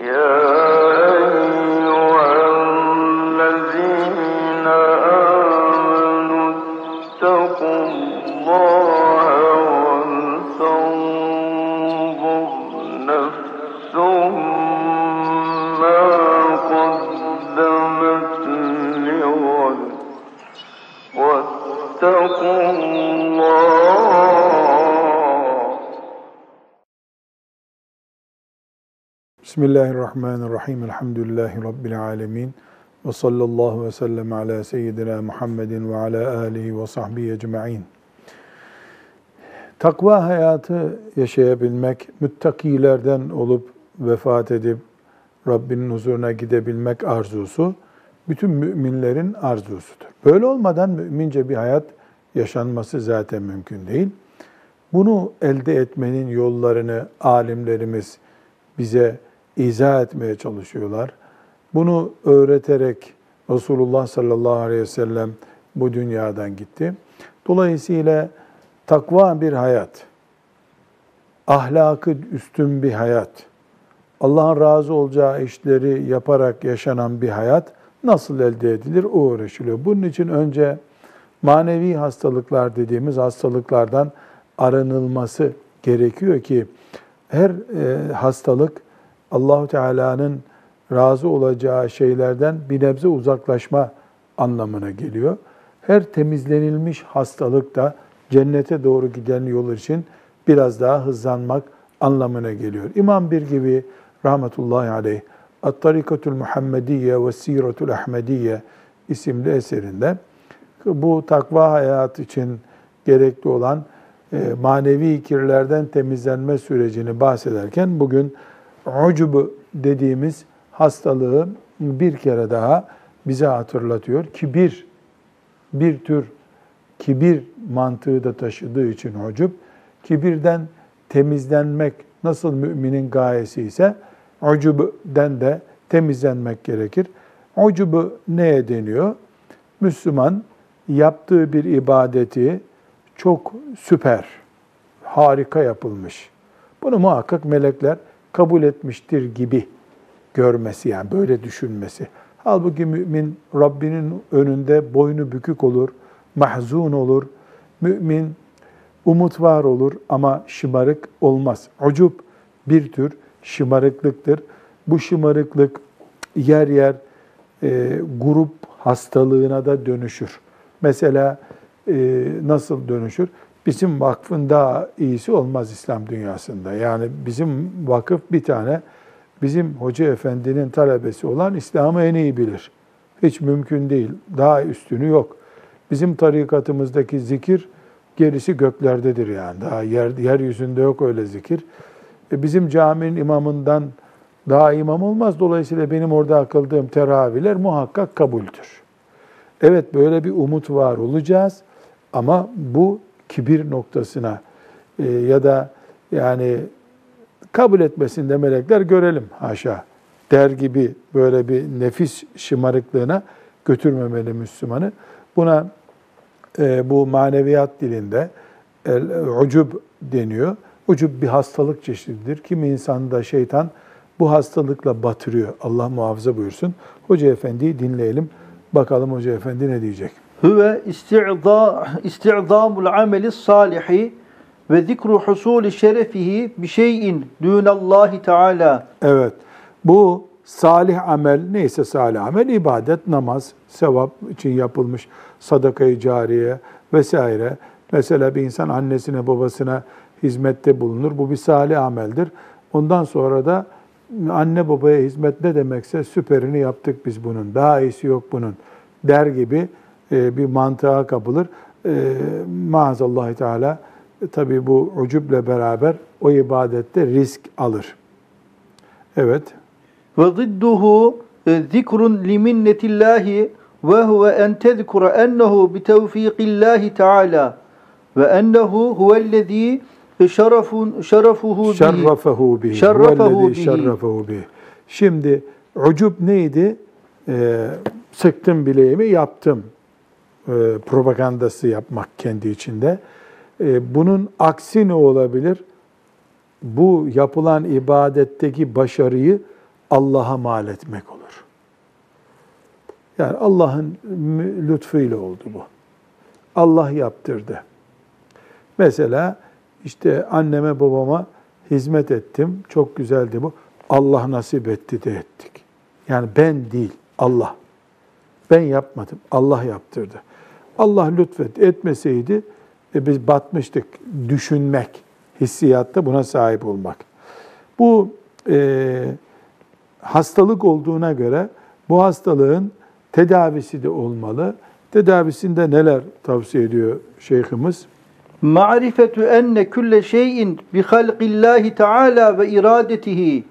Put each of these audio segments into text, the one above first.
Yeah. Bismillahirrahmanirrahim. Elhamdülillahi Rabbil alemin. Ve sallallahu ve sellem ala seyyidina Muhammedin ve ala alihi ve sahbihi ecma'in. Takva hayatı yaşayabilmek, müttakilerden olup vefat edip Rabbinin huzuruna gidebilmek arzusu, bütün müminlerin arzusudur. Böyle olmadan mümince bir hayat yaşanması zaten mümkün değil. Bunu elde etmenin yollarını alimlerimiz bize izah etmeye çalışıyorlar. Bunu öğreterek Resulullah sallallahu aleyhi ve sellem bu dünyadan gitti. Dolayısıyla takva bir hayat, ahlakı üstün bir hayat, Allah'ın razı olacağı işleri yaparak yaşanan bir hayat nasıl elde edilir? O uğraşılıyor. Bunun için önce manevi hastalıklar dediğimiz hastalıklardan arınılması gerekiyor ki her e, hastalık Allahu Teala'nın razı olacağı şeylerden bir nebze uzaklaşma anlamına geliyor. Her temizlenilmiş hastalık da cennete doğru giden yol için biraz daha hızlanmak anlamına geliyor. İmam bir gibi rahmetullahi aleyh At-Tarikatul Muhammediye ve Siratul Ahmediye isimli eserinde bu takva hayat için gerekli olan e, manevi kirlerden temizlenme sürecini bahsederken bugün ucub dediğimiz hastalığı bir kere daha bize hatırlatıyor. Kibir, bir tür kibir mantığı da taşıdığı için ucub, kibirden temizlenmek nasıl müminin gayesi ise ucubden de temizlenmek gerekir. Ucubu neye deniyor? Müslüman yaptığı bir ibadeti çok süper, harika yapılmış. Bunu muhakkak melekler kabul etmiştir gibi görmesi yani böyle düşünmesi. Halbuki mümin Rabbinin önünde boynu bükük olur, mahzun olur. Mümin umut var olur ama şımarık olmaz. Ucub bir tür şımarıklıktır. Bu şımarıklık yer yer e, grup hastalığına da dönüşür. Mesela e, nasıl dönüşür? Bizim vakfın daha iyisi olmaz İslam dünyasında. Yani bizim vakıf bir tane, bizim hoca efendinin talebesi olan İslam'ı en iyi bilir. Hiç mümkün değil. Daha üstünü yok. Bizim tarikatımızdaki zikir gerisi göklerdedir yani. Daha yer, yeryüzünde yok öyle zikir. E bizim caminin imamından daha imam olmaz. Dolayısıyla benim orada kıldığım teravihler muhakkak kabuldür. Evet böyle bir umut var olacağız ama bu kibir noktasına e, ya da yani kabul etmesinde melekler görelim haşa der gibi böyle bir nefis şımarıklığına götürmemeli Müslümanı. Buna e, bu maneviyat dilinde el, ucub deniyor. Ucub bir hastalık çeşididir. Kimi insanda şeytan bu hastalıkla batırıyor. Allah muhafaza buyursun. Hoca Efendi'yi dinleyelim. Bakalım Hoca Efendi ne diyecek? Huve isti'da isti'damul ameli salihi ve zikru husuli şerefihi bi şeyin dunallahi teala. Evet. Bu salih amel neyse salih amel ibadet, namaz, sevap için yapılmış sadakayı cariye vesaire. Mesela bir insan annesine babasına hizmette bulunur. Bu bir salih ameldir. Ondan sonra da anne babaya hizmet ne demekse süperini yaptık biz bunun. Daha iyisi yok bunun der gibi bir mantığa kapılır. E, maazallah Teala e, tabi bu ucuble beraber o ibadette risk alır. Evet. Ve zidduhu zikrun liminnetillahi ve huve en tezkura ennehu bi tevfiqillahi teala ve ennehu huvellezî şerefun şerefuhu. Şerrefehu bihi. Şerrefehu bihi. şerrefehu bihi. Şimdi ucub neydi? Ee, sıktım bileğimi yaptım e, propagandası yapmak kendi içinde. E, bunun aksi ne olabilir? Bu yapılan ibadetteki başarıyı Allah'a mal etmek olur. Yani Allah'ın lütfuyla oldu bu. Allah yaptırdı. Mesela işte anneme babama hizmet ettim. Çok güzeldi bu. Allah nasip etti de ettik. Yani ben değil, Allah. Ben yapmadım, Allah yaptırdı. Allah lütfet etmeseydi e, biz batmıştık. Düşünmek, hissiyatta buna sahip olmak. Bu e, hastalık olduğuna göre bu hastalığın tedavisi de olmalı. Tedavisinde neler tavsiye ediyor şeyhimiz? Ma'rifetu enne külle şeyin bi halqillahi teala ve iradetihi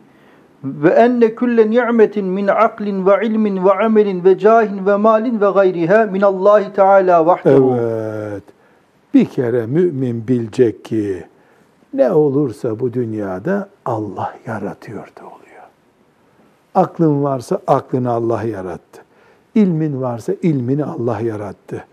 ve enne külle ni'metin min aklin ve ilmin ve amelin ve cahin ve malin ve gayriha min Allahi Teala vahdehu. Evet. Bir kere mümin bilecek ki ne olursa bu dünyada Allah yaratıyor da oluyor. Aklın varsa aklını Allah yarattı. İlmin varsa ilmini Allah yarattı.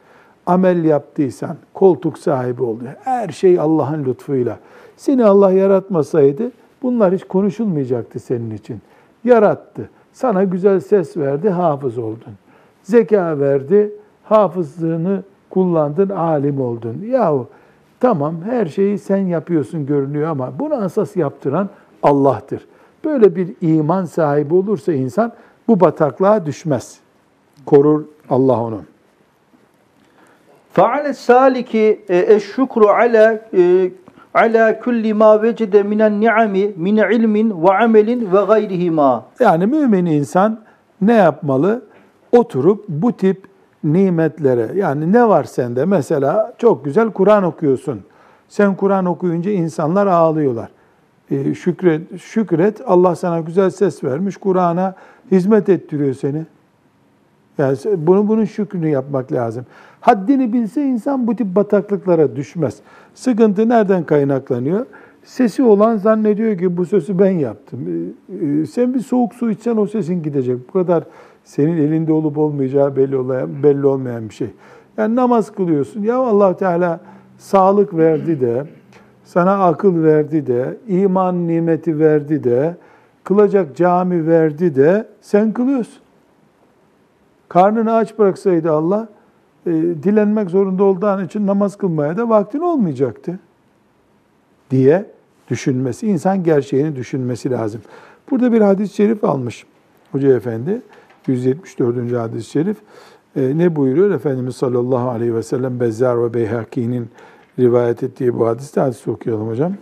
Amel yaptıysan koltuk sahibi oldu. Her şey Allah'ın lütfuyla. Seni Allah yaratmasaydı bunlar hiç konuşulmayacaktı senin için. Yarattı. Sana güzel ses verdi, hafız oldun. Zeka verdi, hafızlığını kullandın, alim oldun. Yahu tamam her şeyi sen yapıyorsun görünüyor ama bunu asas yaptıran Allah'tır. Böyle bir iman sahibi olursa insan bu bataklığa düşmez. Korur Allah onu. Feale saliki eşşükru ala e, ala kulli ma vecede minen ni'ami min ilmin ve amelin ve gayrihima. Yani mümin insan ne yapmalı? Oturup bu tip nimetlere yani ne var sende? Mesela çok güzel Kur'an okuyorsun. Sen Kur'an okuyunca insanlar ağlıyorlar. Ee, şükret, şükret Allah sana güzel ses vermiş. Kur'an'a hizmet ettiriyor seni. Yani bunu bunun şükrünü yapmak lazım. Haddini bilse insan bu tip bataklıklara düşmez. Sıkıntı nereden kaynaklanıyor? Sesi olan zannediyor ki bu sesi ben yaptım. Ee, e, sen bir soğuk su içsen o sesin gidecek. Bu kadar senin elinde olup olmayacağı belli olmayan, belli olmayan bir şey. Yani namaz kılıyorsun. Ya Allah Teala sağlık verdi de, sana akıl verdi de, iman nimeti verdi de, kılacak cami verdi de sen kılıyorsun. Karnını aç bıraksaydı Allah, e, dilenmek zorunda olduğun için namaz kılmaya da vaktin olmayacaktı diye düşünmesi, insan gerçeğini düşünmesi lazım. Burada bir hadis-i şerif almış Hoca Efendi, 174. hadis-i şerif. E, ne buyuruyor? Efendimiz sallallahu aleyhi ve sellem Bezzar ve Beyhaki'nin rivayet ettiği bu hadiste hadisi okuyalım hocam.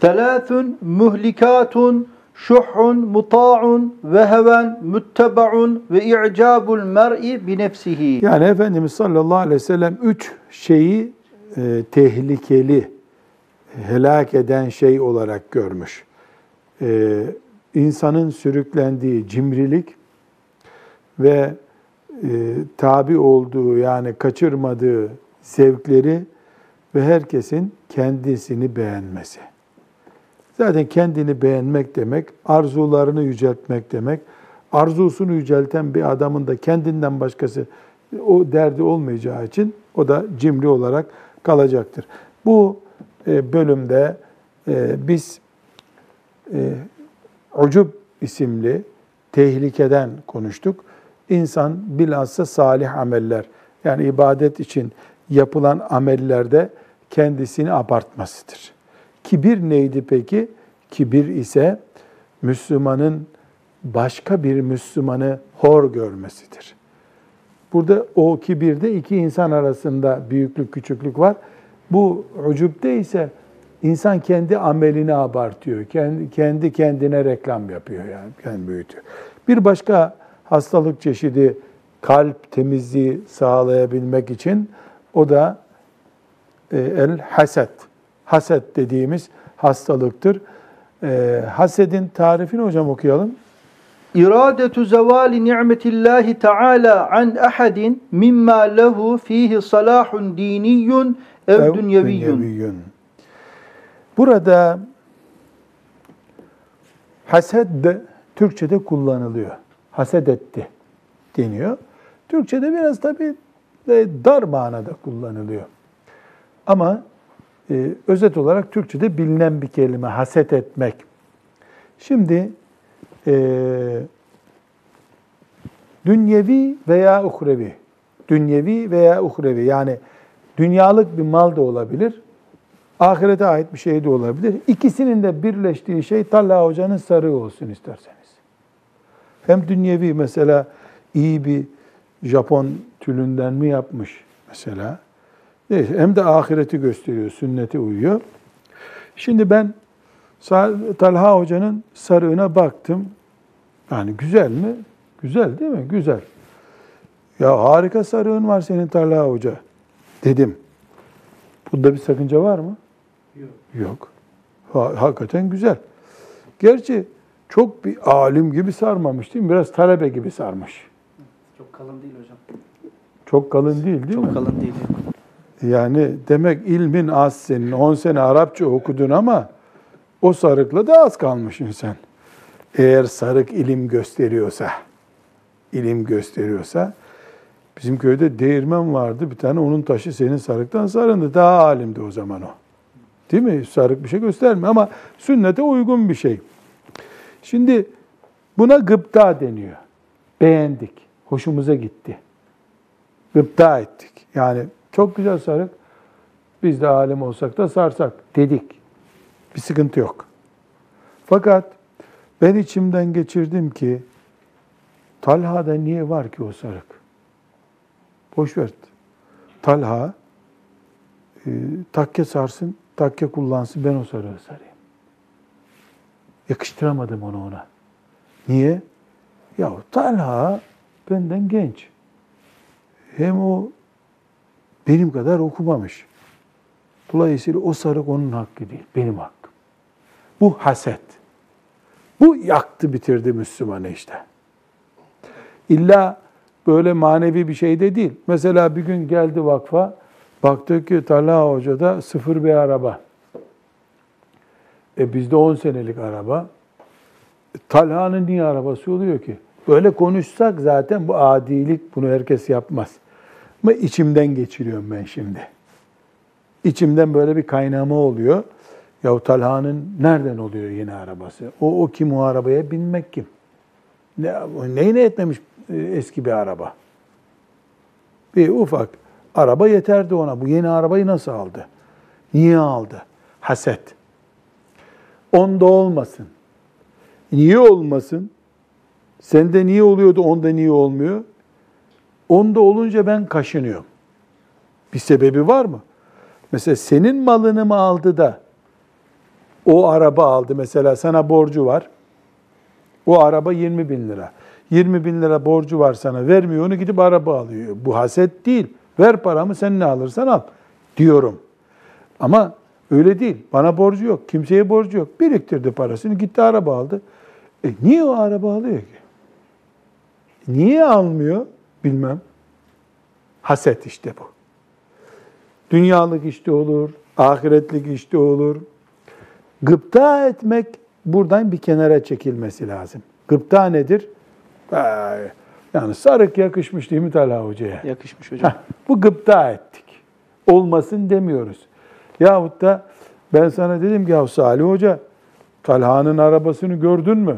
Selâthun muhlikatun şuhun muta'un ve heven muttebaun ve i'cabul mer'i bi nefsihi. Yani Efendimiz sallallahu aleyhi ve sellem üç şeyi e, tehlikeli, helak eden şey olarak görmüş. E, insanın sürüklendiği cimrilik ve e, tabi olduğu yani kaçırmadığı zevkleri ve herkesin kendisini beğenmesi. Zaten kendini beğenmek demek, arzularını yüceltmek demek. Arzusunu yücelten bir adamın da kendinden başkası o derdi olmayacağı için o da cimri olarak kalacaktır. Bu e, bölümde e, biz e, Ucub isimli tehlikeden konuştuk. İnsan bilhassa salih ameller, yani ibadet için yapılan amellerde kendisini abartmasıdır. Kibir neydi peki? Kibir ise Müslümanın başka bir Müslümanı hor görmesidir. Burada o kibirde iki insan arasında büyüklük küçüklük var. Bu ucubde ise insan kendi amelini abartıyor. Kendi, kendi kendine reklam yapıyor yani kendi büyütüyor. Bir başka hastalık çeşidi kalp temizliği sağlayabilmek için o da e, el haset. Haset dediğimiz hastalıktır. E, hasedin tarifini hocam okuyalım. İradetu zevali ni'metillahi Teala an ahadin mimma lehu fihi salahun diniyyun ev, ev dünyeviyyun. Burada hased de Türkçe'de kullanılıyor. Haset etti deniyor. Türkçe'de biraz tabii dar manada kullanılıyor. Ama e, özet olarak Türkçe'de bilinen bir kelime haset etmek. Şimdi Ee, dünyevi veya uhrevi. Dünyevi veya uhrevi. Yani dünyalık bir mal da olabilir. Ahirete ait bir şey de olabilir. İkisinin de birleştiği şey Talha Hoca'nın sarığı olsun isterseniz. Hem dünyevi mesela iyi bir Japon tülünden mi yapmış mesela. Neyse, hem de ahireti gösteriyor, sünnete uyuyor. Şimdi ben Talha Hoca'nın sarığına baktım. Yani güzel mi? Güzel değil mi? Güzel. Ya harika sarığın var senin Talha Hoca dedim. Bunda bir sakınca var mı? Yok. Yok. Ha, hakikaten güzel. Gerçi çok bir alim gibi sarmamış değil mi? Biraz talebe gibi sarmış. Çok kalın değil hocam. Çok kalın değil değil Çok mi? kalın değil. Yani demek ilmin az senin. 10 sene Arapça okudun ama o sarıkla da az kalmışsın sen. Eğer sarık ilim gösteriyorsa, ilim gösteriyorsa, bizim köyde değirmen vardı. Bir tane onun taşı senin sarıktan sarındı. Daha alimdi o zaman o. Değil mi? Sarık bir şey göstermiyor ama sünnete uygun bir şey. Şimdi buna gıpta deniyor. Beğendik. Hoşumuza gitti. Gıpta ettik. Yani çok güzel sarık. Biz de alim olsak da sarsak dedik. Bir sıkıntı yok. Fakat ben içimden geçirdim ki Talha'da niye var ki o sarık? Boş ver. Talha e, takke sarsın, takke kullansın, ben o sarığı sarayım. Yakıştıramadım onu ona. Niye? Ya Talha benden genç. Hem o benim kadar okumamış. Dolayısıyla o sarık onun hakkı değil, benim hakkım. Bu haset. Bu yaktı bitirdi Müslümanı işte. İlla böyle manevi bir şey de değil. Mesela bir gün geldi vakfa, baktı ki Talha Hoca'da sıfır bir araba. E bizde 10 senelik araba. E, Talha'nın niye arabası oluyor ki? Böyle konuşsak zaten bu adilik, bunu herkes yapmaz. Ama içimden geçiriyorum ben şimdi. İçimden böyle bir kaynama oluyor. Yahu Talha'nın nereden oluyor yeni arabası? O, o kim o arabaya binmek kim? Ne, neyine etmemiş e, eski bir araba? Bir ufak araba yeterdi ona. Bu yeni arabayı nasıl aldı? Niye aldı? Haset. Onda olmasın. Niye olmasın? Sende niye oluyordu, onda niye olmuyor? Onda olunca ben kaşınıyorum. Bir sebebi var mı? Mesela senin malını mı aldı da o araba aldı. Mesela sana borcu var. O araba 20 bin lira. 20 bin lira borcu var sana. Vermiyor onu gidip araba alıyor. Bu haset değil. Ver paramı sen ne alırsan al diyorum. Ama öyle değil. Bana borcu yok. Kimseye borcu yok. Biriktirdi parasını gitti araba aldı. E niye o araba alıyor ki? Niye almıyor? Bilmem. Haset işte bu. Dünyalık işte olur, ahiretlik işte olur. Gıpta etmek buradan bir kenara çekilmesi lazım. Gıpta nedir? Yani sarık yakışmış değil mi Talha Hoca'ya? Yakışmış hocam. Heh, bu gıpta ettik. Olmasın demiyoruz. Yahut da ben sana dedim ki ya Salih Hoca Talha'nın arabasını gördün mü?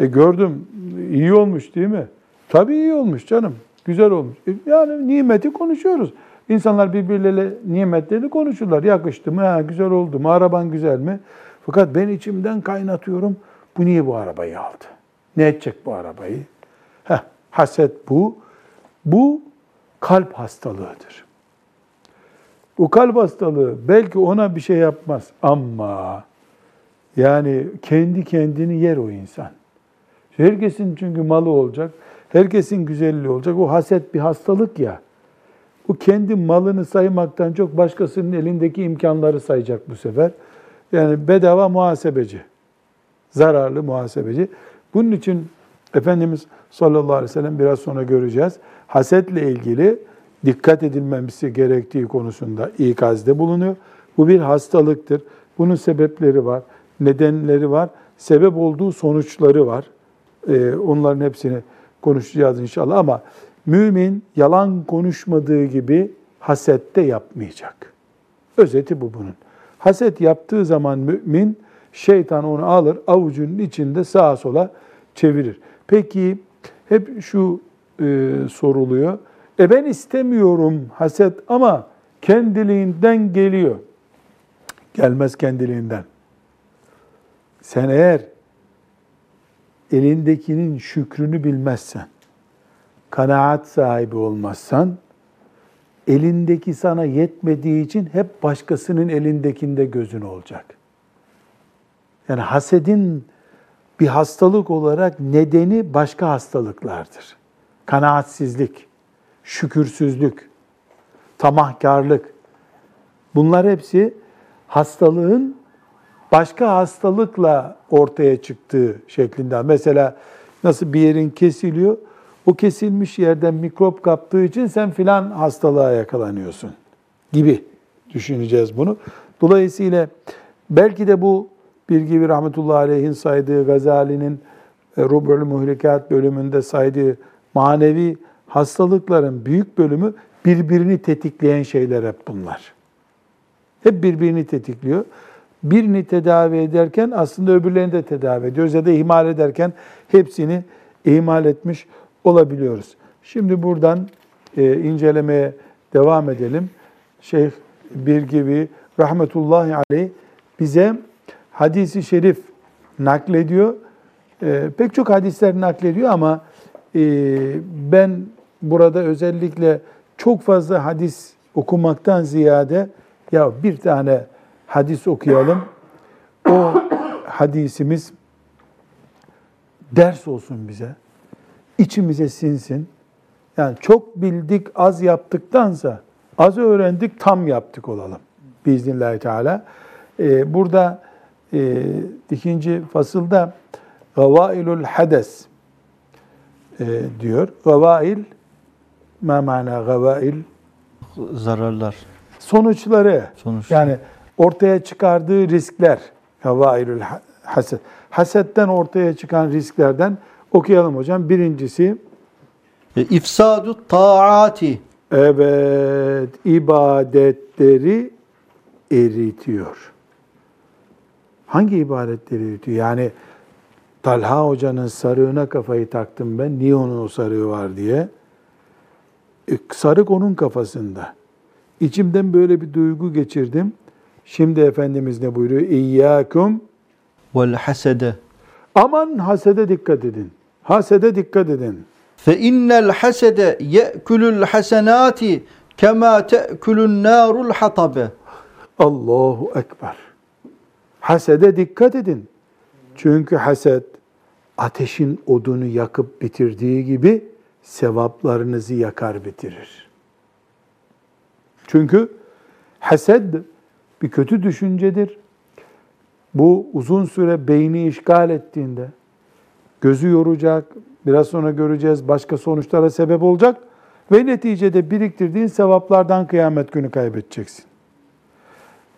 E gördüm. İyi olmuş değil mi? Tabii iyi olmuş canım. Güzel olmuş. E, yani nimeti konuşuyoruz. İnsanlar birbirleriyle nimetlerini konuşurlar. Yakıştı mı? Ha, güzel oldu mu? Araban güzel mi? Fakat ben içimden kaynatıyorum. Bu niye bu arabayı aldı? Ne edecek bu arabayı? Heh, haset bu. Bu kalp hastalığıdır. Bu kalp hastalığı belki ona bir şey yapmaz ama yani kendi kendini yer o insan. Herkesin çünkü malı olacak, herkesin güzelliği olacak. O haset bir hastalık ya. O kendi malını saymaktan çok başkasının elindeki imkanları sayacak bu sefer. Yani bedava muhasebeci, zararlı muhasebeci. Bunun için Efendimiz sallallahu aleyhi ve sellem biraz sonra göreceğiz. Hasetle ilgili dikkat edilmemesi gerektiği konusunda ikazde bulunuyor. Bu bir hastalıktır. Bunun sebepleri var, nedenleri var, sebep olduğu sonuçları var. Ee, onların hepsini konuşacağız inşallah ama mümin yalan konuşmadığı gibi haset de yapmayacak. Özeti bu bunun. Haset yaptığı zaman mümin şeytan onu alır avucunun içinde sağa sola çevirir. Peki hep şu e, soruluyor. E ben istemiyorum haset ama kendiliğinden geliyor. Gelmez kendiliğinden. Sen eğer elindekinin şükrünü bilmezsen, kanaat sahibi olmazsan, elindeki sana yetmediği için hep başkasının elindekinde gözün olacak. Yani hasedin bir hastalık olarak nedeni başka hastalıklardır. Kanaatsizlik, şükürsüzlük, tamahkarlık. Bunlar hepsi hastalığın başka hastalıkla ortaya çıktığı şeklinde. Mesela nasıl bir yerin kesiliyor, o kesilmiş yerden mikrop kaptığı için sen filan hastalığa yakalanıyorsun gibi düşüneceğiz bunu. Dolayısıyla belki de bu bir gibi rahmetullahi aleyhin saydığı Gazali'nin e, Rub'ül Muhlikat bölümünde saydığı manevi hastalıkların büyük bölümü birbirini tetikleyen şeyler hep bunlar. Hep birbirini tetikliyor. Birini tedavi ederken aslında öbürlerini de tedavi ediyoruz ya da ihmal ederken hepsini ihmal etmiş olabiliyoruz. Şimdi buradan e, incelemeye devam edelim. Şeyh bir gibi rahmetullahi aleyh bize hadisi şerif naklediyor. E, pek çok hadisler naklediyor ama e, ben burada özellikle çok fazla hadis okumaktan ziyade ya bir tane hadis okuyalım. O hadisimiz ders olsun bize. içimize sinsin. Yani çok bildik, az yaptıktansa az öğrendik, tam yaptık olalım. Biiznillahü Teala. Ee, burada e, ikinci fasılda gavailul hades e, diyor. Gavail ma mana gavail Zararlar. sonuçları Sonuç. yani ortaya çıkardığı riskler havailül haset. Hasetten ortaya çıkan risklerden okuyalım hocam. Birincisi E, İfsadu taati. evet ibadetleri eritiyor. Hangi ibadetleri eritiyor? Yani Talha Hoca'nın sarığına kafayı taktım ben. Niye onun o sarığı var diye. E, sarık onun kafasında. İçimden böyle bir duygu geçirdim. Şimdi Efendimiz ne buyuruyor? İyyâkum Vel hasede. aman hasede dikkat edin. Hasede dikkat edin. Fe innel hasede ye'kulul hasenati kema te'kulun narul hatabe. Allahu Ekber. Hasede dikkat edin. Çünkü haset ateşin odunu yakıp bitirdiği gibi sevaplarınızı yakar bitirir. Çünkü hased bir kötü düşüncedir. Bu uzun süre beyni işgal ettiğinde gözü yoracak, biraz sonra göreceğiz başka sonuçlara sebep olacak ve neticede biriktirdiğin sevaplardan kıyamet günü kaybedeceksin.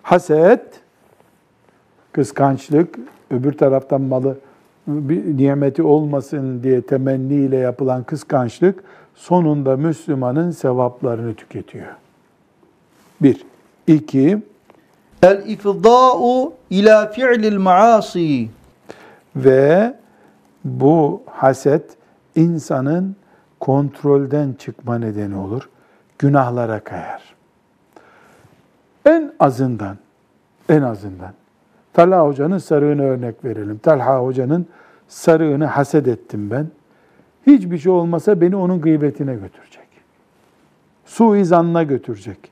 Haset, kıskançlık, öbür taraftan malı bir nimeti olmasın diye temenniyle yapılan kıskançlık sonunda Müslümanın sevaplarını tüketiyor. Bir. İki, El ifda'u ila fi'lil maasi. ve bu haset insanın kontrolden çıkma nedeni olur. Günahlara kayar. En azından, en azından Talha Hoca'nın sarığını örnek verelim. Talha Hoca'nın sarığını haset ettim ben. Hiçbir şey olmasa beni onun gıybetine götürecek. Suizanına götürecek.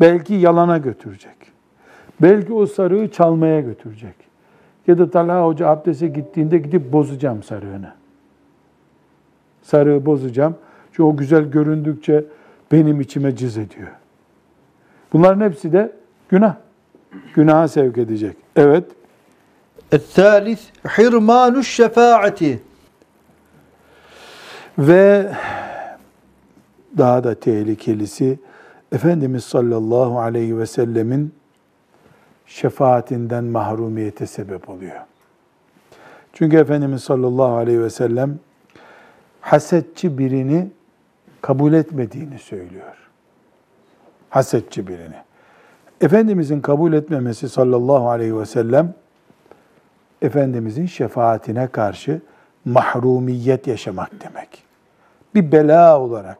Belki yalana götürecek. Belki o sarığı çalmaya götürecek. Ya da Talha Hoca abdeste gittiğinde gidip bozacağım sarığını. Sarığı bozacağım. Çünkü o güzel göründükçe benim içime cız ediyor. Bunların hepsi de günah. Günaha sevk edecek. Evet. الثالث حرمان الشفاعة Ve daha da tehlikelisi Efendimiz sallallahu aleyhi ve sellemin şefaatinden mahrumiyete sebep oluyor. Çünkü Efendimiz sallallahu aleyhi ve sellem hasetçi birini kabul etmediğini söylüyor. Hasetçi birini. Efendimizin kabul etmemesi sallallahu aleyhi ve sellem Efendimizin şefaatine karşı mahrumiyet yaşamak demek. Bir bela olarak,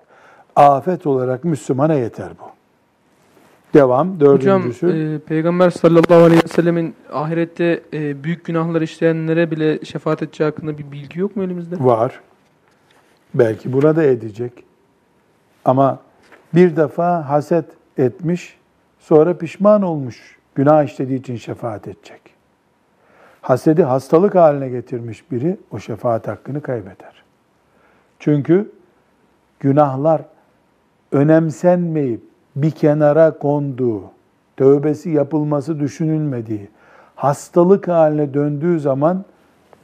afet olarak Müslümana yeter bu. Devam. Hocam Dördüncüsü. e, Peygamber sallallahu aleyhi ve sellemin ahirette e, büyük günahlar işleyenlere bile şefaat edeceği hakkında bir bilgi yok mu elimizde? Var. Belki buna da edecek. Ama bir defa haset etmiş, sonra pişman olmuş. Günah işlediği için şefaat edecek. Hasedi hastalık haline getirmiş biri o şefaat hakkını kaybeder. Çünkü günahlar önemsenmeyip bir kenara konduğu, tövbesi yapılması düşünülmediği, hastalık haline döndüğü zaman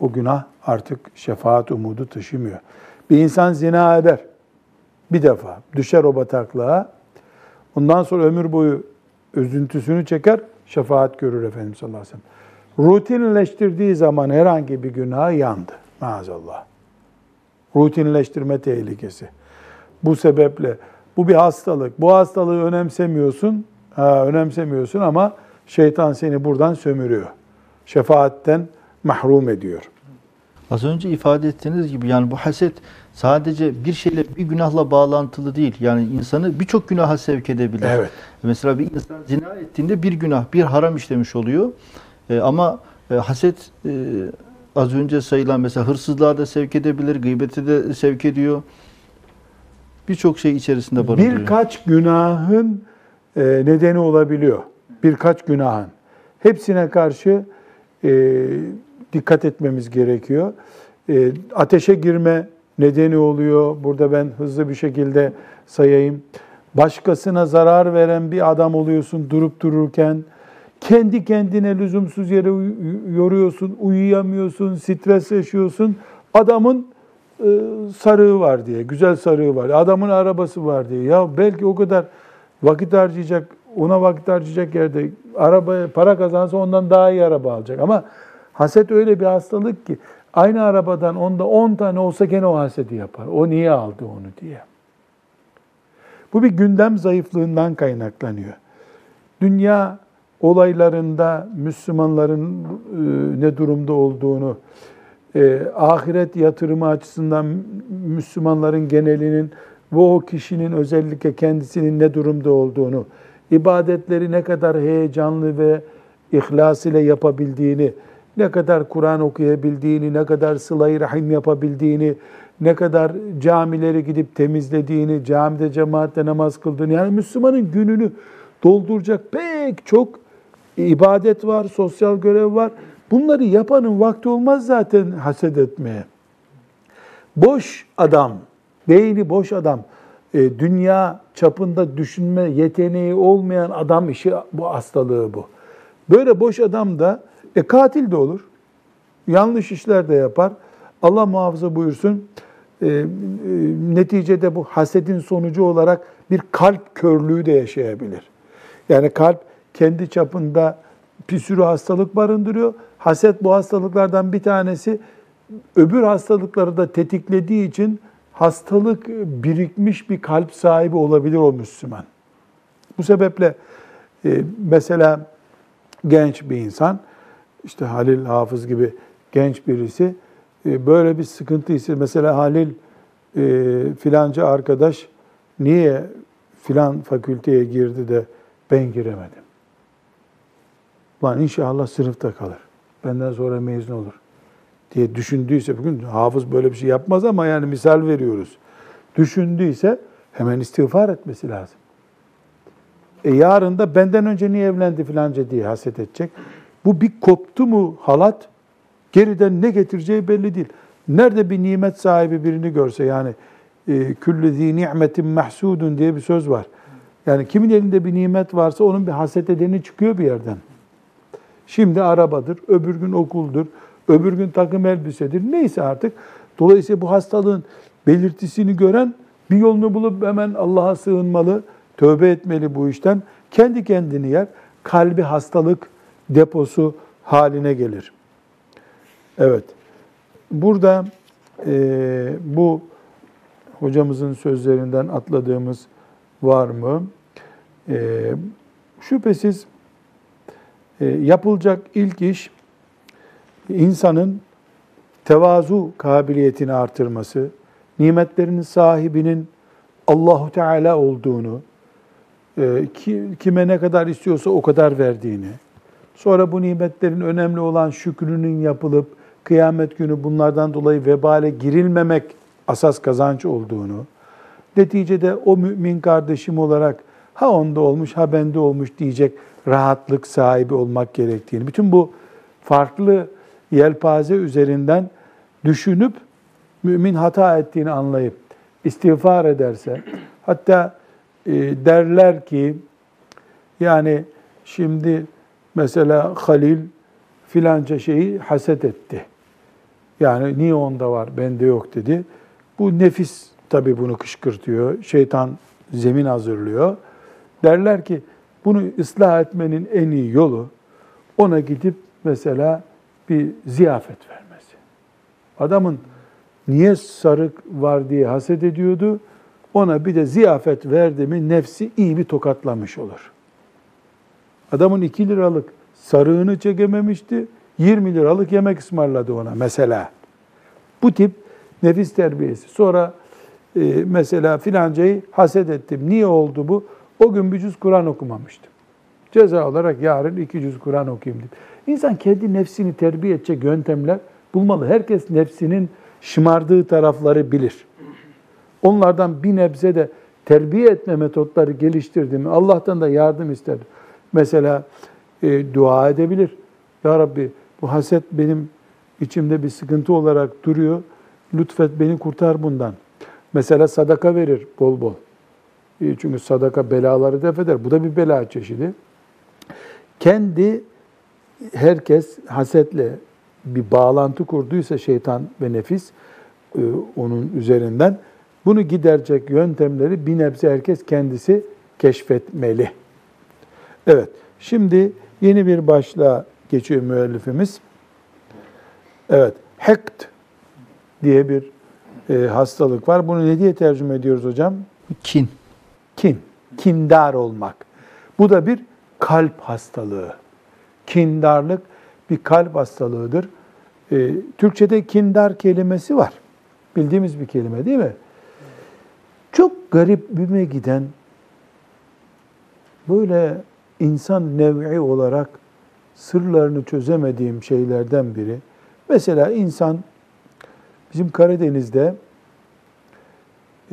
o günah artık şefaat umudu taşımıyor. Bir insan zina eder. Bir defa düşer o bataklığa. Ondan sonra ömür boyu üzüntüsünü çeker, şefaat görür Efendimiz sallallahu aleyhi ve sellem. Rutinleştirdiği zaman herhangi bir günah yandı maazallah. Rutinleştirme tehlikesi. Bu sebeple bu bir hastalık. Bu hastalığı önemsemiyorsun, ha, önemsemiyorsun ama şeytan seni buradan sömürüyor. Şefaatten mahrum ediyor. Az önce ifade ettiğiniz gibi yani bu haset sadece bir şeyle bir günahla bağlantılı değil. Yani insanı birçok günaha sevk edebilir. Evet. Mesela bir insan zina ettiğinde bir günah, bir haram işlemiş oluyor. E, ama e, haset e, az önce sayılan mesela hırsızlığa da sevk edebilir, gıybete de sevk ediyor. Birçok şey içerisinde barındırıyor. Birkaç günahın e, nedeni olabiliyor. Birkaç günahın. Hepsine karşı e, dikkat etmemiz gerekiyor. E, ateşe girme nedeni oluyor. Burada ben hızlı bir şekilde sayayım. Başkasına zarar veren bir adam oluyorsun durup dururken. Kendi kendine lüzumsuz yere uy- yoruyorsun, uyuyamıyorsun, stres yaşıyorsun. Adamın sarığı var diye, güzel sarığı var. Adamın arabası var diye. Ya belki o kadar vakit harcayacak, ona vakit harcayacak yerde arabaya para kazansa ondan daha iyi araba alacak. Ama haset öyle bir hastalık ki aynı arabadan onda 10 tane olsa gene o hasedi yapar. O niye aldı onu diye. Bu bir gündem zayıflığından kaynaklanıyor. Dünya olaylarında Müslümanların e, ne durumda olduğunu, e, ahiret yatırımı açısından Müslümanların genelinin ve o kişinin özellikle kendisinin ne durumda olduğunu, ibadetleri ne kadar heyecanlı ve ihlas ile yapabildiğini, ne kadar Kur'an okuyabildiğini, ne kadar sıla-i rahim yapabildiğini, ne kadar camileri gidip temizlediğini, camide cemaatle namaz kıldığını, yani Müslümanın gününü dolduracak pek çok ibadet var, sosyal görev var. Bunları yapanın vakti olmaz zaten haset etmeye. Boş adam, beyni boş adam, e, dünya çapında düşünme yeteneği olmayan adam işi bu hastalığı bu. Böyle boş adam da e, katil de olur. Yanlış işler de yapar. Allah muhafaza buyursun. E, e, neticede bu hasedin sonucu olarak bir kalp körlüğü de yaşayabilir. Yani kalp kendi çapında bir sürü hastalık barındırıyor. Haset bu hastalıklardan bir tanesi. Öbür hastalıkları da tetiklediği için hastalık birikmiş bir kalp sahibi olabilir o Müslüman. Bu sebeple e, mesela genç bir insan, işte Halil Hafız gibi genç birisi e, böyle bir sıkıntı ise mesela Halil e, filanca arkadaş niye filan fakülteye girdi de ben giremedim. Lan inşallah sınıfta kalır. Benden sonra mezun olur diye düşündüyse bugün hafız böyle bir şey yapmaz ama yani misal veriyoruz. Düşündüyse hemen istiğfar etmesi lazım. E yarın da benden önce niye evlendi filanca diye haset edecek. Bu bir koptu mu halat geriden ne getireceği belli değil. Nerede bir nimet sahibi birini görse yani e, küllü zî ni'metin mahsudun diye bir söz var. Yani kimin elinde bir nimet varsa onun bir haset edeni çıkıyor bir yerden. Şimdi arabadır, öbür gün okuldur, öbür gün takım elbisedir. Neyse artık. Dolayısıyla bu hastalığın belirtisini gören bir yolunu bulup hemen Allah'a sığınmalı, tövbe etmeli bu işten. Kendi kendini yer. Kalbi hastalık deposu haline gelir. Evet. Burada e, bu hocamızın sözlerinden atladığımız var mı? E, şüphesiz yapılacak ilk iş insanın tevazu kabiliyetini artırması, nimetlerin sahibinin Allahu Teala olduğunu, e, ki- kime ne kadar istiyorsa o kadar verdiğini, sonra bu nimetlerin önemli olan şükrünün yapılıp kıyamet günü bunlardan dolayı vebale girilmemek asas kazanç olduğunu, neticede o mümin kardeşim olarak ha onda olmuş ha bende olmuş diyecek rahatlık sahibi olmak gerektiğini, bütün bu farklı yelpaze üzerinden düşünüp mümin hata ettiğini anlayıp istiğfar ederse, hatta e, derler ki yani şimdi mesela Halil filanca şeyi haset etti. Yani niye onda var, bende yok dedi. Bu nefis tabii bunu kışkırtıyor. Şeytan zemin hazırlıyor. Derler ki bunu ıslah etmenin en iyi yolu ona gidip mesela bir ziyafet vermesi. Adamın niye sarık var diye haset ediyordu. Ona bir de ziyafet verdi mi nefsi iyi bir tokatlamış olur. Adamın 2 liralık sarığını çekememişti. 20 liralık yemek ısmarladı ona mesela. Bu tip nefis terbiyesi. Sonra e, mesela filancayı haset ettim. Niye oldu bu? O gün bir cüz Kur'an okumamıştım. Ceza olarak yarın iki cüz Kur'an okuyayım dedim. İnsan kendi nefsini terbiye edecek yöntemler bulmalı. Herkes nefsinin şımardığı tarafları bilir. Onlardan bir nebze de terbiye etme metotları geliştirdiğimi Allah'tan da yardım ister. Mesela e, dua edebilir. Ya Rabbi bu haset benim içimde bir sıkıntı olarak duruyor. Lütfet beni kurtar bundan. Mesela sadaka verir bol bol. E, Çünkü sadaka belaları def eder. Bu da bir bela çeşidi. Kendi herkes hasetle bir bağlantı kurduysa şeytan ve nefis e, onun üzerinden bunu giderecek yöntemleri bir nebze herkes kendisi keşfetmeli. Evet, şimdi yeni bir başlığa geçiyor müellifimiz. Evet, hekt diye bir e, hastalık var. Bunu ne diye tercüme ediyoruz hocam? Kin. Kin, kindar olmak. Bu da bir kalp hastalığı. Kindarlık bir kalp hastalığıdır. Ee, Türkçe'de kindar kelimesi var. Bildiğimiz bir kelime değil mi? Çok garip büme giden, böyle insan nev'i olarak sırlarını çözemediğim şeylerden biri. Mesela insan, bizim Karadeniz'de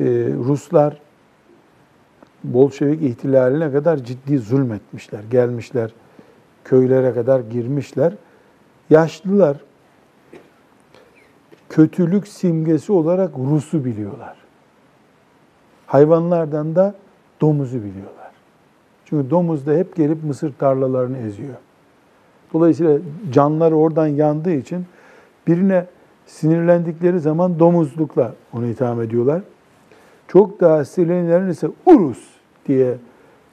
e, Ruslar Bolşevik ihtilaline kadar ciddi zulmetmişler. Gelmişler, köylere kadar girmişler. Yaşlılar kötülük simgesi olarak Rus'u biliyorlar. Hayvanlardan da domuzu biliyorlar. Çünkü domuz da hep gelip mısır tarlalarını eziyor. Dolayısıyla canları oradan yandığı için birine sinirlendikleri zaman domuzlukla onu itham ediyorlar. Çok daha sinirlenenlerin ise Urus diye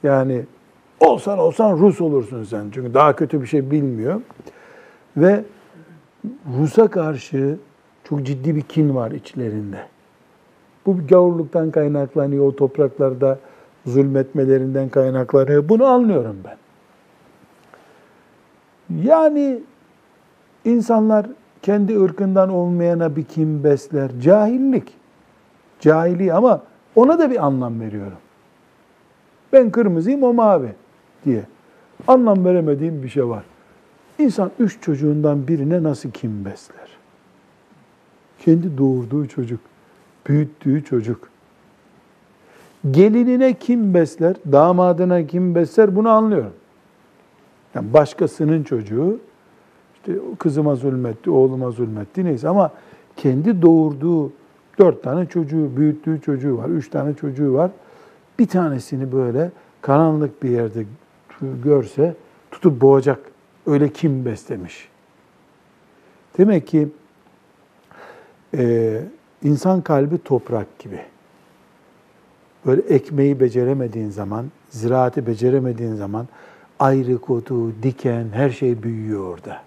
yani olsan olsan Rus olursun sen. Çünkü daha kötü bir şey bilmiyor. Ve Rus'a karşı çok ciddi bir kin var içlerinde. Bu gavurluktan kaynaklanıyor, o topraklarda zulmetmelerinden kaynaklanıyor. Bunu anlıyorum ben. Yani insanlar kendi ırkından olmayana bir kin besler. Cahillik. Cahili ama ona da bir anlam veriyorum. Ben kırmızıyım o mavi diye. Anlam veremediğim bir şey var. İnsan üç çocuğundan birine nasıl kim besler? Kendi doğurduğu çocuk, büyüttüğü çocuk. Gelinine kim besler, damadına kim besler bunu anlıyorum. Yani başkasının çocuğu, işte kızıma zulmetti, oğluma zulmetti neyse ama kendi doğurduğu dört tane çocuğu, büyüttüğü çocuğu var, üç tane çocuğu var. Bir tanesini böyle karanlık bir yerde görse tutup boğacak. Öyle kim beslemiş? Demek ki e, insan kalbi toprak gibi. Böyle ekmeği beceremediğin zaman, ziraati beceremediğin zaman ayrı kotu, diken, her şey büyüyor orada.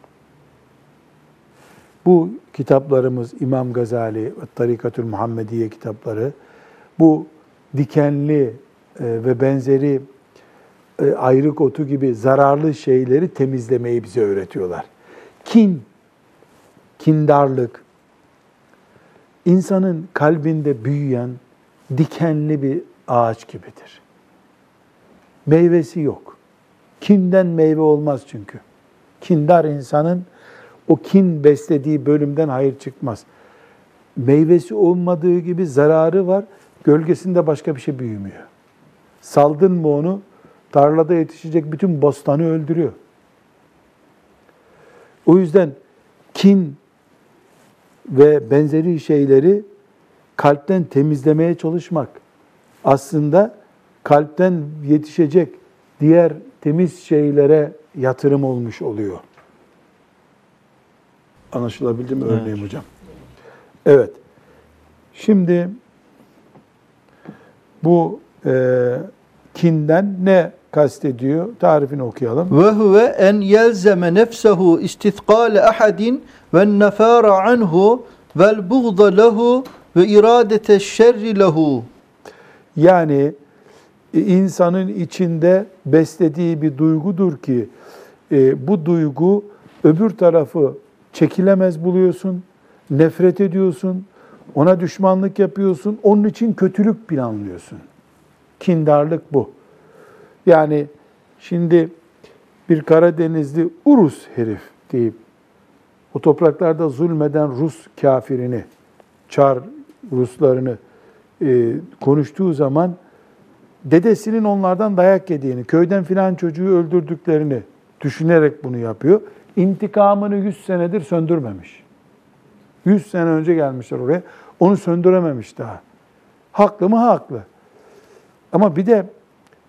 Bu kitaplarımız İmam Gazali Tarikatül Muhammediye kitapları bu dikenli e, ve benzeri e, ayrık otu gibi zararlı şeyleri temizlemeyi bize öğretiyorlar. Kin, kindarlık, insanın kalbinde büyüyen dikenli bir ağaç gibidir. Meyvesi yok. Kinden meyve olmaz çünkü. Kindar insanın o kin beslediği bölümden hayır çıkmaz. Meyvesi olmadığı gibi zararı var. Gölgesinde başka bir şey büyümüyor. Saldın mı onu tarlada yetişecek bütün bostanı öldürüyor. O yüzden kin ve benzeri şeyleri kalpten temizlemeye çalışmak aslında kalpten yetişecek diğer temiz şeylere yatırım olmuş oluyor. Anlaşılabildi mi örneğim hocam? Evet. Şimdi bu e, kinden ne kastediyor? Tarifini okuyalım. Ve huve en yelzeme nefsehu istithqale ahadin ve nefara anhu vel buğda lehu ve iradete şerri lehu. Yani e, insanın içinde beslediği bir duygudur ki e, bu duygu öbür tarafı çekilemez buluyorsun, nefret ediyorsun, ona düşmanlık yapıyorsun, onun için kötülük planlıyorsun. Kindarlık bu. Yani şimdi bir Karadenizli Urus herif deyip o topraklarda zulmeden Rus kafirini, Çar Ruslarını e, konuştuğu zaman dedesinin onlardan dayak yediğini, köyden filan çocuğu öldürdüklerini düşünerek bunu yapıyor. İntikamını 100 senedir söndürmemiş. 100 sene önce gelmişler oraya. Onu söndürememiş daha. Haklı mı? Haklı. Ama bir de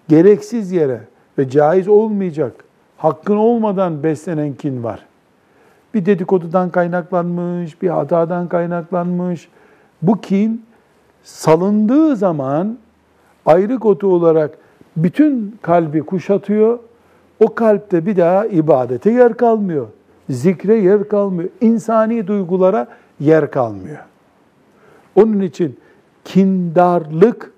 gereksiz yere ve caiz olmayacak, hakkın olmadan beslenen kin var. Bir dedikodudan kaynaklanmış, bir hatadan kaynaklanmış. Bu kin salındığı zaman ayrık otu olarak bütün kalbi kuşatıyor. O kalpte bir daha ibadete yer kalmıyor. Zikre yer kalmıyor. insani duygulara yer kalmıyor. Onun için kindarlık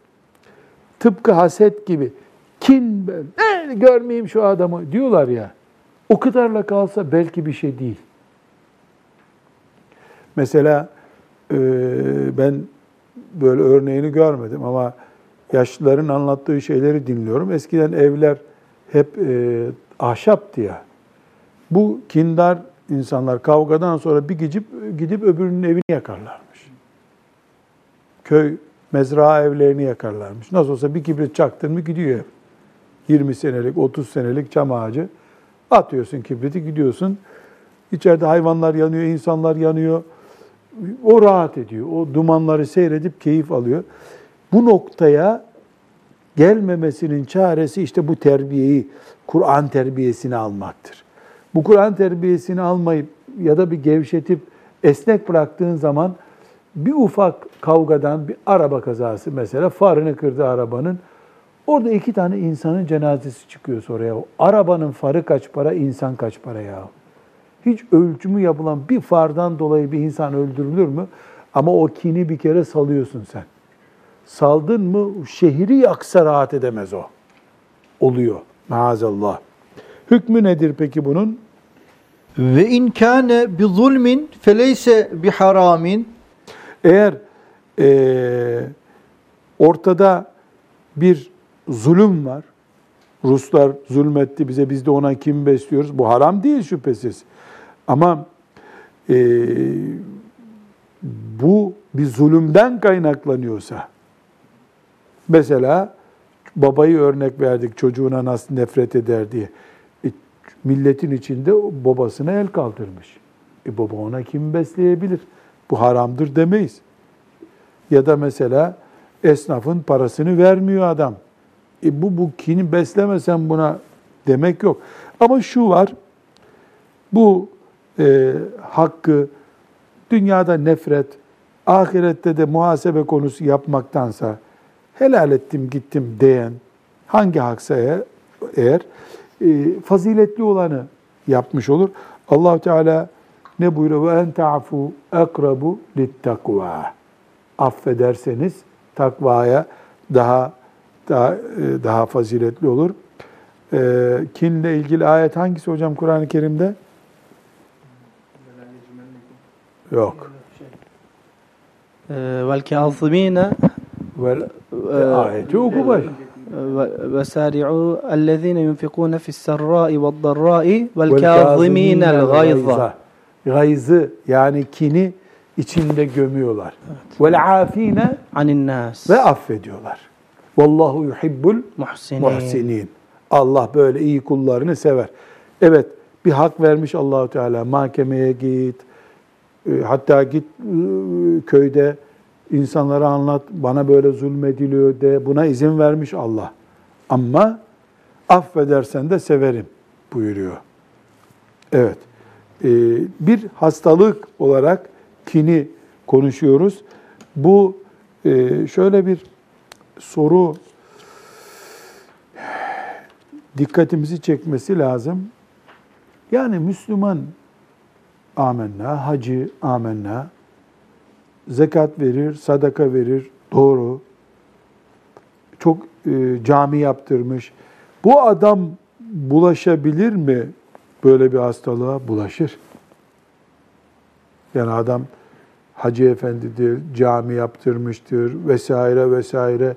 tıpkı haset gibi kin ben, "Eh, görmeyeyim şu adamı diyorlar ya. O kadarla kalsa belki bir şey değil. Mesela e, ben böyle örneğini görmedim ama yaşlıların anlattığı şeyleri dinliyorum. Eskiden evler hep e, ahşaptı ya. Bu kindar insanlar kavgadan sonra bir gidip gidip öbürünün evini yakarlarmış. Köy mezra evlerini yakarlarmış. Nasıl olsa bir kibrit çaktın mı gidiyor ev. 20 senelik, 30 senelik çam ağacı. Atıyorsun kibriti gidiyorsun. İçeride hayvanlar yanıyor, insanlar yanıyor. O rahat ediyor. O dumanları seyredip keyif alıyor. Bu noktaya gelmemesinin çaresi işte bu terbiyeyi, Kur'an terbiyesini almaktır. Bu Kur'an terbiyesini almayıp ya da bir gevşetip esnek bıraktığın zaman bir ufak kavgadan bir araba kazası mesela farını kırdı arabanın. Orada iki tane insanın cenazesi çıkıyor sonra ya. Arabanın farı kaç para, insan kaç para ya? Hiç ölçümü yapılan bir fardan dolayı bir insan öldürülür mü? Ama o kini bir kere salıyorsun sen. Saldın mı şehri yaksa rahat edemez o. Oluyor. Maazallah. Hükmü nedir peki bunun? Ve in kâne bi zulmin feleyse bi haramin. Eğer eee, ortada bir zulüm var, Ruslar zulmetti bize, biz de ona kim besliyoruz? Bu haram değil şüphesiz. Ama eee, bu bir zulümden kaynaklanıyorsa, mesela babayı örnek verdik çocuğuna nasıl nefret eder diye. E, milletin içinde babasına el kaldırmış. E baba ona kim besleyebilir? Bu haramdır demeyiz. Ya da mesela esnafın parasını vermiyor adam. E bu bu kini beslemesen buna demek yok. Ama şu var, bu e, hakkı dünyada nefret, ahirette de muhasebe konusu yapmaktansa helal ettim gittim diyen hangi haksa eğer, eğer e, faziletli olanı yapmış olur. allah Teala ne buyuruyor? Ve en ta'fu akrabu littakva. Affederseniz takvaya daha daha, e, daha faziletli olur. E, kinle ilgili ayet hangisi hocam Kur'an-ı Kerim'de? Yok. Vel kazimine vel ayeti oku baş. وسارعوا الذين ينفقون في السراء والضراء والكاظمين الغيظ Gayzı yani kini içinde gömüyorlar. Vel afine عن الناس ve affediyorlar. Vallahu yuhibbul محسنين muhsinin. Allah böyle iyi kullarını sever. Evet, bir hak vermiş Allahu Teala. Mahkemeye git. e, Hatta git e, köyde insanlara anlat. Bana böyle zulmediliyor de. Buna izin vermiş Allah. Ama affedersen de severim buyuruyor. Evet. E, Bir hastalık olarak kini konuşuyoruz. Bu e, şöyle bir soru dikkatimizi çekmesi lazım. Yani Müslüman amenna, hacı amenna, zekat verir, sadaka verir, doğru. Çok e, cami yaptırmış. Bu adam bulaşabilir mi böyle bir hastalığa? Bulaşır. Yani adam hacı efendidir, cami yaptırmıştır vesaire vesaire.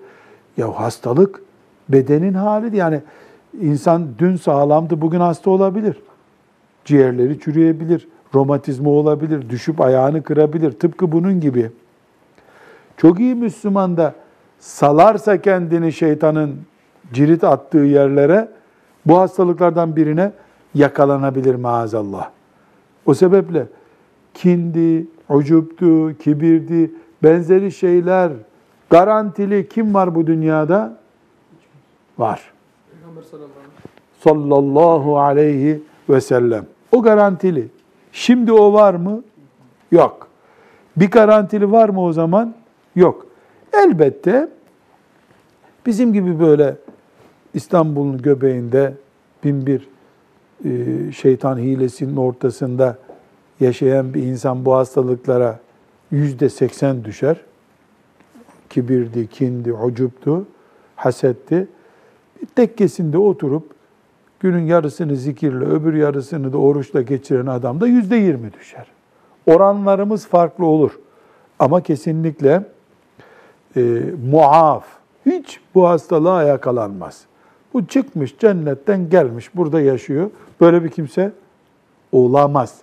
Ya hastalık bedenin hali yani insan dün sağlamdı bugün hasta olabilir. Ciğerleri çürüyebilir, romatizma olabilir, düşüp ayağını kırabilir. Tıpkı bunun gibi. Çok iyi Müslüman da salarsa kendini şeytanın cirit attığı yerlere bu hastalıklardan birine yakalanabilir maazallah. O sebeple kindi, ucuptu, kibirdi, benzeri şeyler garantili kim var bu dünyada? Var. Sallallahu aleyhi ve sellem. O garantili. Şimdi o var mı? Yok. Bir garantili var mı o zaman? Yok. Elbette bizim gibi böyle İstanbul'un göbeğinde bin bir e, şeytan hilesinin ortasında yaşayan bir insan bu hastalıklara yüzde seksen düşer. Kibirdi, kindi, ucuptu, hasetti. Tekkesinde oturup günün yarısını zikirle, öbür yarısını da oruçla geçiren adam da yüzde yirmi düşer. Oranlarımız farklı olur. Ama kesinlikle e, muaf, hiç bu hastalığa yakalanmaz. Bu çıkmış cennetten gelmiş, burada yaşıyor. Böyle bir kimse olamaz.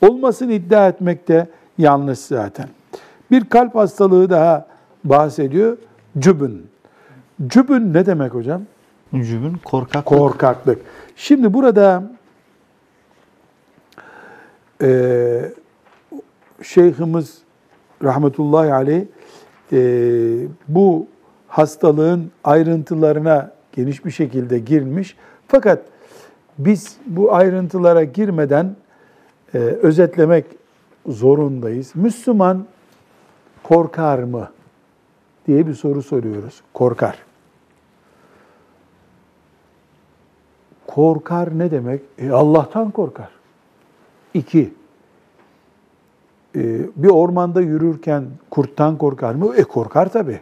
Olmasını iddia etmek de yanlış zaten. Bir kalp hastalığı daha bahsediyor. Cübün. Cübün ne demek hocam? Cübün korkak. Korkaklık. Şimdi burada e, şeyhimiz rahmetullahi aleyh e, bu hastalığın ayrıntılarına geniş bir şekilde girmiş. Fakat biz bu ayrıntılara girmeden e, özetlemek zorundayız. Müslüman korkar mı diye bir soru soruyoruz. Korkar. Korkar ne demek? E, Allah'tan korkar. İki, e, bir ormanda yürürken kurttan korkar mı? E korkar tabii.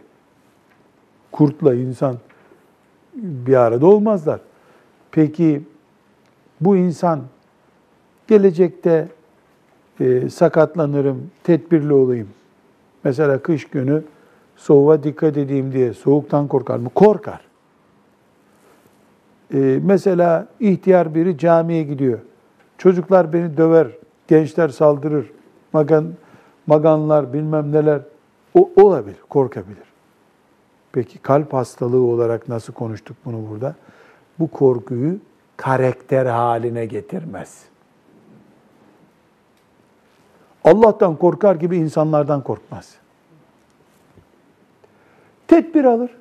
Kurtla insan bir arada olmazlar. Peki bu insan gelecekte e, sakatlanırım, tedbirli olayım. Mesela kış günü soğuğa dikkat edeyim diye soğuktan korkar mı? Korkar. E, mesela ihtiyar biri camiye gidiyor. Çocuklar beni döver, gençler saldırır, magan, maganlar bilmem neler. O olabilir, korkabilir. Peki kalp hastalığı olarak nasıl konuştuk bunu burada? Bu korkuyu karakter haline getirmez. Allah'tan korkar gibi insanlardan korkmaz. Tedbir alır.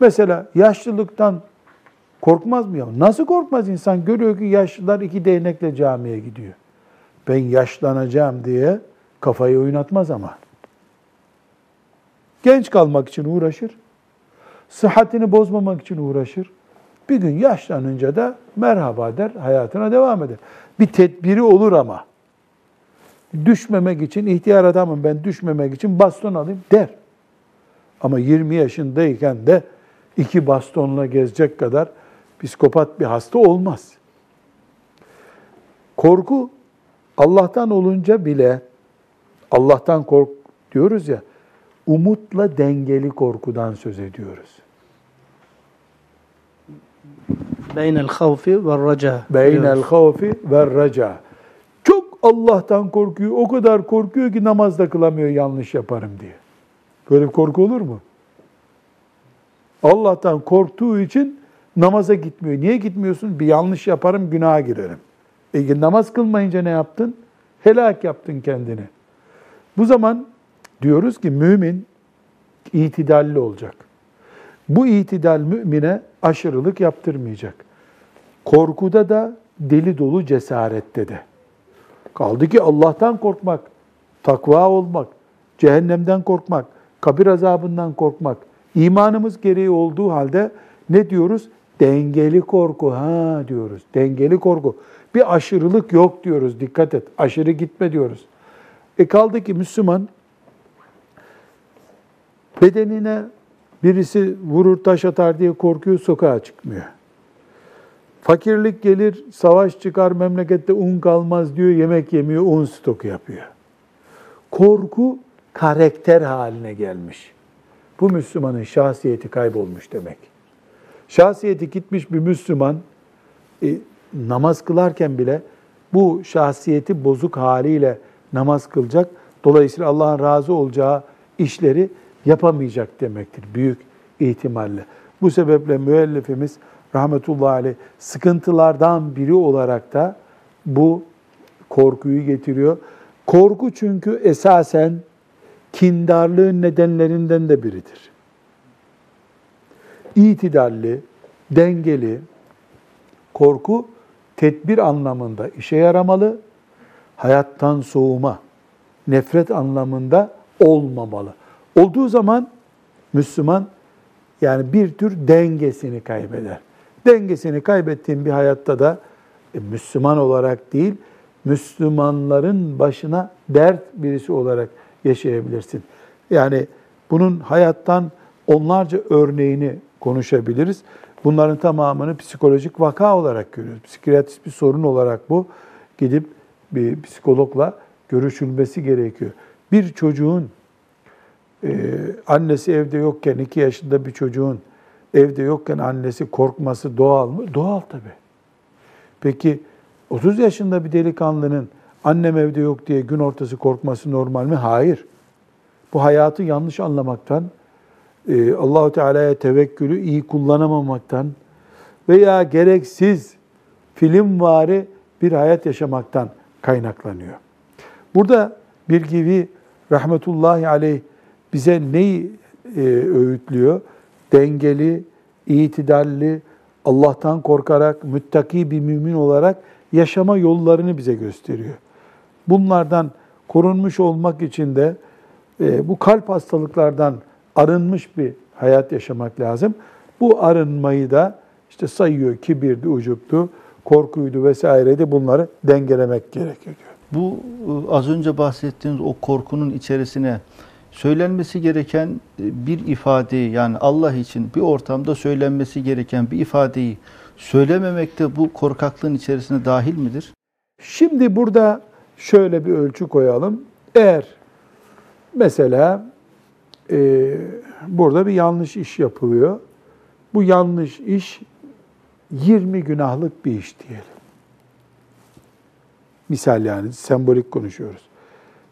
Mesela yaşlılıktan korkmaz mı ya? Nasıl korkmaz insan? Görüyor ki yaşlılar iki değnekle camiye gidiyor. Ben yaşlanacağım diye kafayı oynatmaz ama. Genç kalmak için uğraşır. Sıhhatini bozmamak için uğraşır. Bir gün yaşlanınca da merhaba der, hayatına devam eder. Bir tedbiri olur ama. Düşmemek için, ihtiyar adamım ben düşmemek için baston alayım der. Ama 20 yaşındayken de iki bastonla gezecek kadar psikopat bir hasta olmaz. Korku Allah'tan olunca bile Allah'tan kork diyoruz ya, umutla dengeli korkudan söz ediyoruz. Beynel havfi ve raca. Beynel havfi ve raca. Çok Allah'tan korkuyor. O kadar korkuyor ki namazda kılamıyor yanlış yaparım diye. Böyle bir korku olur mu? Allah'tan korktuğu için namaza gitmiyor. Niye gitmiyorsun? Bir yanlış yaparım, günaha girerim. E, namaz kılmayınca ne yaptın? Helak yaptın kendini. Bu zaman diyoruz ki mümin itidalli olacak. Bu itidal mümine aşırılık yaptırmayacak. Korkuda da deli dolu cesarette de. Kaldı ki Allah'tan korkmak, takva olmak, cehennemden korkmak, kabir azabından korkmak, imanımız gereği olduğu halde ne diyoruz? Dengeli korku ha diyoruz. Dengeli korku. Bir aşırılık yok diyoruz. Dikkat et. Aşırı gitme diyoruz. E kaldı ki Müslüman bedenine birisi vurur taş atar diye korkuyor sokağa çıkmıyor. Fakirlik gelir, savaş çıkar, memlekette un kalmaz diyor, yemek yemiyor, un stoku yapıyor. Korku karakter haline gelmiş. Bu Müslümanın şahsiyeti kaybolmuş demek. Şahsiyeti gitmiş bir Müslüman e, namaz kılarken bile bu şahsiyeti bozuk haliyle namaz kılacak. Dolayısıyla Allah'ın razı olacağı işleri yapamayacak demektir büyük ihtimalle. Bu sebeple müellifimiz rahmetullahi aleyh sıkıntılardan biri olarak da bu korkuyu getiriyor. Korku çünkü esasen kindarlığın nedenlerinden de biridir. İtidalli, dengeli korku tedbir anlamında işe yaramalı, hayattan soğuma, nefret anlamında olmamalı. Olduğu zaman Müslüman yani bir tür dengesini kaybeder. Dengesini kaybettiğin bir hayatta da e, Müslüman olarak değil, Müslümanların başına dert birisi olarak yaşayabilirsin. Yani bunun hayattan onlarca örneğini konuşabiliriz. Bunların tamamını psikolojik vaka olarak görüyoruz. Psikiyatrist bir sorun olarak bu. Gidip bir psikologla görüşülmesi gerekiyor. Bir çocuğun e, annesi evde yokken, iki yaşında bir çocuğun evde yokken annesi korkması doğal mı? Doğal tabii. Peki 30 yaşında bir delikanlının annem evde yok diye gün ortası korkması normal mi? Hayır. Bu hayatı yanlış anlamaktan, e, Allahu Teala'ya tevekkülü iyi kullanamamaktan veya gereksiz filmvari bir hayat yaşamaktan kaynaklanıyor. Burada bir gibi rahmetullahi aleyh bize neyi e, öğütlüyor? Dengeli, itidalli, Allah'tan korkarak, müttaki bir mümin olarak yaşama yollarını bize gösteriyor. Bunlardan korunmuş olmak için de e, bu kalp hastalıklardan arınmış bir hayat yaşamak lazım. Bu arınmayı da işte sayıyor kibirdi, ucuptu, korkuydu vesaireydi bunları dengelemek gerekiyor. Bu e, az önce bahsettiğiniz o korkunun içerisine söylenmesi gereken e, bir ifadeyi yani Allah için bir ortamda söylenmesi gereken bir ifadeyi söylememek de bu korkaklığın içerisine dahil midir? Şimdi burada şöyle bir ölçü koyalım. Eğer mesela e, burada bir yanlış iş yapılıyor. Bu yanlış iş 20 günahlık bir iş diyelim. Misal yani sembolik konuşuyoruz.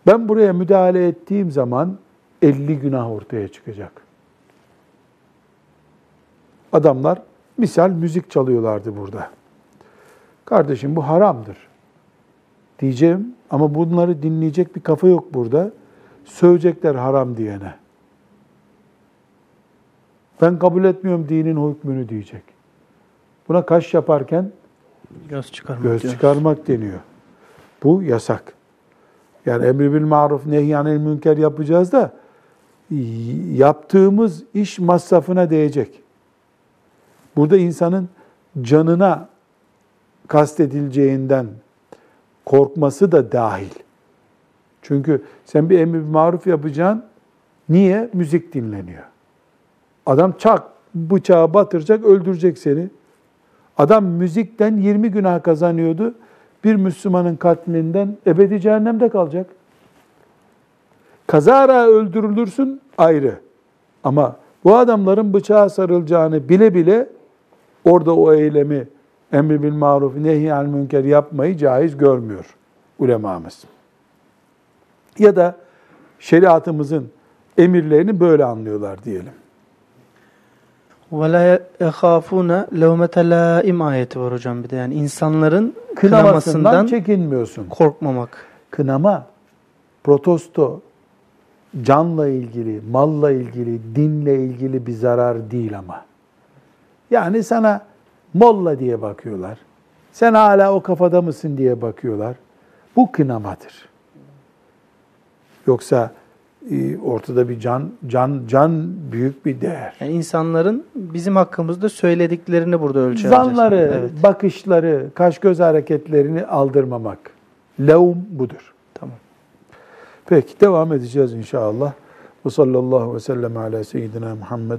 Ben buraya müdahale ettiğim zaman 50 günah ortaya çıkacak. Adamlar misal müzik çalıyorlardı burada. Kardeşim bu haramdır. Diyeceğim ama bunları dinleyecek bir kafa yok burada. Sövecekler haram diyene. Ben kabul etmiyorum dinin hükmünü diyecek. Buna kaş yaparken Göz çıkarmak. göz çıkarmak deniyor. Bu yasak. Yani emri bil maruf nehyanil münker yapacağız da yaptığımız iş masrafına değecek. Burada insanın canına kastedileceğinden korkması da dahil. Çünkü sen bir emri bil maruf yapacaksın. Niye? Müzik dinleniyor. Adam çak bıçağı batıracak, öldürecek seni. Adam müzikten 20 günah kazanıyordu. Bir Müslümanın katlinden ebedi cehennemde kalacak. Kazara öldürülürsün ayrı. Ama bu adamların bıçağa sarılacağını bile bile orada o eylemi emri bil maruf nehy al münker yapmayı caiz görmüyor ulemamız. Ya da şeriatımızın emirlerini böyle anlıyorlar diyelim. وَلَا يَخَافُونَ لَوْمَةَ لَائِمْ ayeti var hocam bir de. Yani insanların Kınamasından kınamasından çekinmiyorsun. korkmamak. Kınama, protesto, canla ilgili, malla ilgili, dinle ilgili bir zarar değil ama. Yani sana molla diye bakıyorlar. Sen hala o kafada mısın diye bakıyorlar. Bu kınamadır. Yoksa e, ortada bir can can can büyük bir değer. Yani insanların bizim hakkımızda söylediklerini burada ölçü alacağız. Zanları, Evet. bakışları, kaş göz hareketlerini aldırmamak. Levm budur. Tamam. Peki devam edeceğiz inşallah. Ve sallallahu ve sellem ala seyyidina Muhammed